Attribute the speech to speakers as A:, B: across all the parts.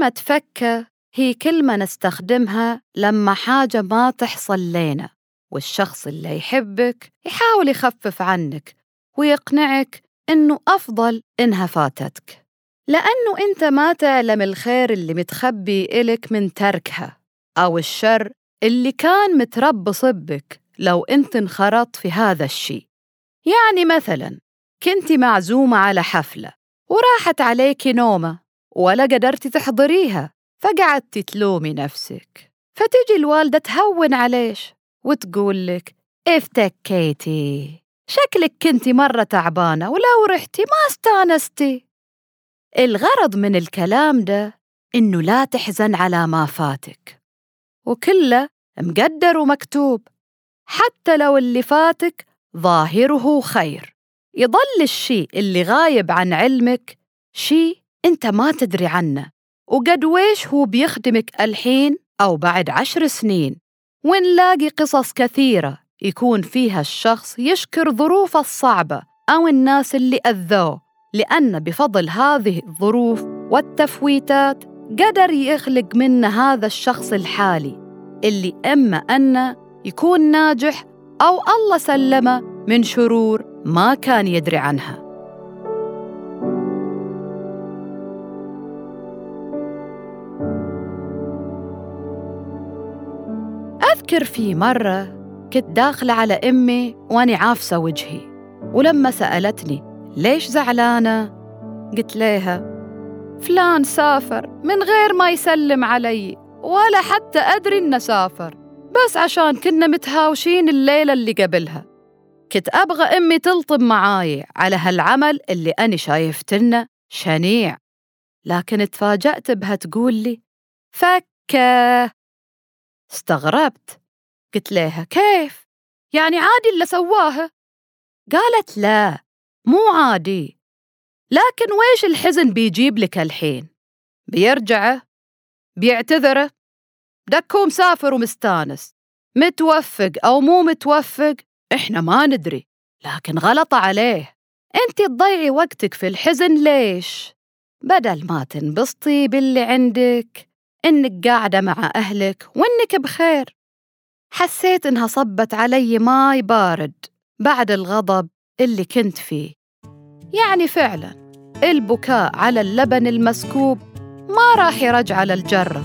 A: كلمة فكة هي كلمة نستخدمها لما حاجة ما تحصل لنا والشخص اللي يحبك يحاول يخفف عنك ويقنعك إنه أفضل إنها فاتتك لأنه أنت ما تعلم الخير اللي متخبي إلك من تركها أو الشر اللي كان متربص بك لو أنت انخرطت في هذا الشيء. يعني مثلا كنتي معزومة على حفلة وراحت عليكي نومة ولا قدرتي تحضريها فقعدتي تلومي نفسك. فتجي الوالدة تهون عليش وتقول لك افتكيتي شكلك كنتي مرة تعبانة ولو رحتي ما استانستي. الغرض من الكلام ده إنه لا تحزن على ما فاتك وكله مقدر ومكتوب حتى لو اللي فاتك ظاهره خير. يضل الشيء اللي غايب عن علمك شيء أنت ما تدري عنه. وقد ويش هو بيخدمك الحين أو بعد عشر سنين؟ ونلاقي قصص كثيرة يكون فيها الشخص يشكر ظروفه الصعبة أو الناس اللي أذوه لأن بفضل هذه الظروف والتفويتات قدر يخلق منا هذا الشخص الحالي اللي إما أنه يكون ناجح أو الله سلمه من شرور ما كان يدري عنها. أذكر في مرة كنت داخلة على أمي وأني عافسة وجهي ولما سألتني ليش زعلانة؟ قلت لها فلان سافر من غير ما يسلم علي ولا حتى أدري إنه سافر بس عشان كنا متهاوشين الليلة اللي قبلها. كنت أبغى أمي تلطم معاي على هالعمل اللي أنا شايفتنه شنيع. لكن تفاجأت بها تقول لي فكه. استغربت. قلت لها كيف؟ يعني عادي اللي سواها؟ قالت لا مو عادي لكن ويش الحزن بيجيب لك الحين؟ بيرجعه؟ بيعتذره؟ دكو مسافر ومستانس متوفق أو مو متوفق إحنا ما ندري لكن غلط عليه أنت تضيعي وقتك في الحزن ليش؟ بدل ما تنبسطي باللي عندك إنك قاعدة مع أهلك وإنك بخير حسيت إنها صبت علي ماي بارد بعد الغضب اللي كنت فيه. يعني فعلا البكاء على اللبن المسكوب ما راح يرجع للجرة.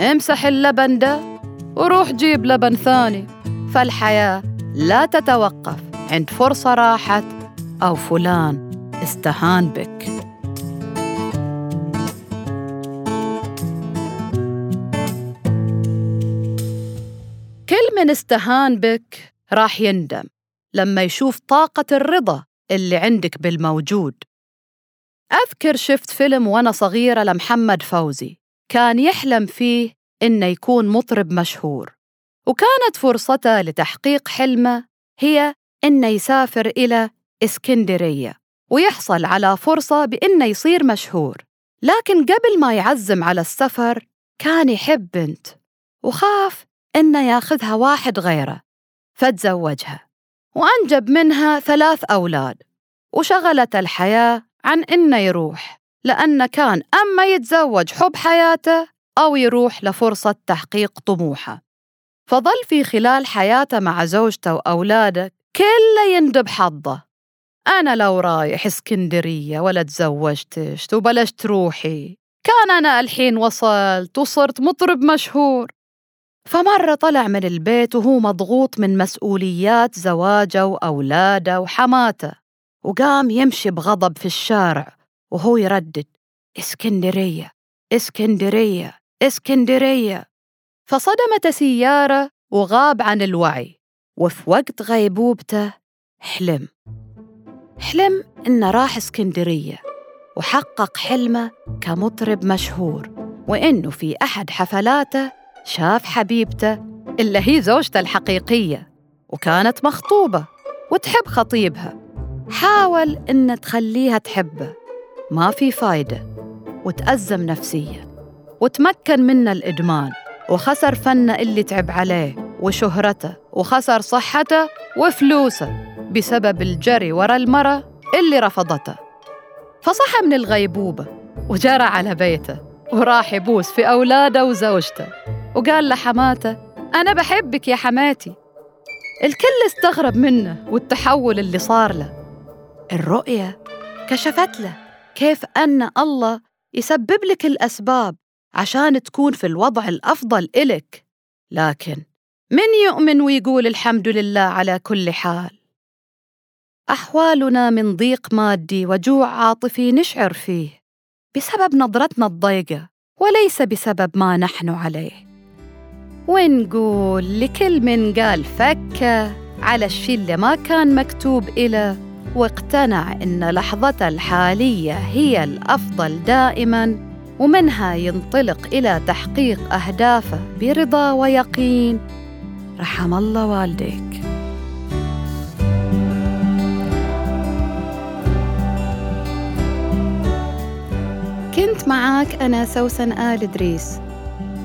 A: امسح اللبن ده وروح جيب لبن ثاني. فالحياة لا تتوقف عند فرصة راحت أو فلان استهان بك. من استهان بك راح يندم لما يشوف طاقة الرضا اللي عندك بالموجود. أذكر شفت فيلم وأنا صغيرة لمحمد فوزي كان يحلم فيه إنه يكون مطرب مشهور وكانت فرصته لتحقيق حلمه هي إنه يسافر إلى إسكندرية ويحصل على فرصة بإنه يصير مشهور. لكن قبل ما يعزم على السفر كان يحب بنت وخاف إنه ياخذها واحد غيره فتزوجها. وأنجب منها ثلاث أولاد. وشغلت الحياة عن إنه يروح لأنه كان أما يتزوج حب حياته أو يروح لفرصة تحقيق طموحه. فظل في خلال حياته مع زوجته وأولاده كله يندب حظه. أنا لو رايح إسكندرية ولا تزوجتش وبلشت تروحي كان أنا الحين وصلت وصرت مطرب مشهور. فمرة طلع من البيت وهو مضغوط من مسؤوليات زواجه وأولاده وحماته وقام يمشي بغضب في الشارع وهو يردد إسكندرية إسكندرية إسكندرية. فصدمت سيارة وغاب عن الوعي وفي وقت غيبوبته حلم. حلم إنه راح إسكندرية وحقق حلمه كمطرب مشهور وإنه في أحد حفلاته شاف حبيبته اللي هي زوجته الحقيقية وكانت مخطوبة وتحب خطيبها. حاول إن تخليها تحبه ما في فايدة وتأزم نفسيا وتمكن منه الإدمان وخسر فنه اللي تعب عليه وشهرته وخسر صحته وفلوسه بسبب الجري ورا المرة اللي رفضته. فصحى من الغيبوبة وجرى على بيته وراح يبوس في أولاده وزوجته. وقال لحماته أنا بحبك يا حماتي. الكل استغرب منه والتحول اللي صار له. الرؤية كشفت له كيف أن الله يسبب لك الأسباب عشان تكون في الوضع الأفضل إلك. لكن من يؤمن ويقول الحمد لله على كل حال؟ أحوالنا من ضيق مادي وجوع عاطفي نشعر فيه بسبب نظرتنا الضيقة وليس بسبب ما نحن عليه. ونقول لكل من قال فكة على الشي اللي ما كان مكتوب إله واقتنع إن لحظته الحالية هي الأفضل دائماً ومنها ينطلق إلى تحقيق أهدافه برضا ويقين. رحم الله والديك. كنت معاك أنا سوسن آل إدريس.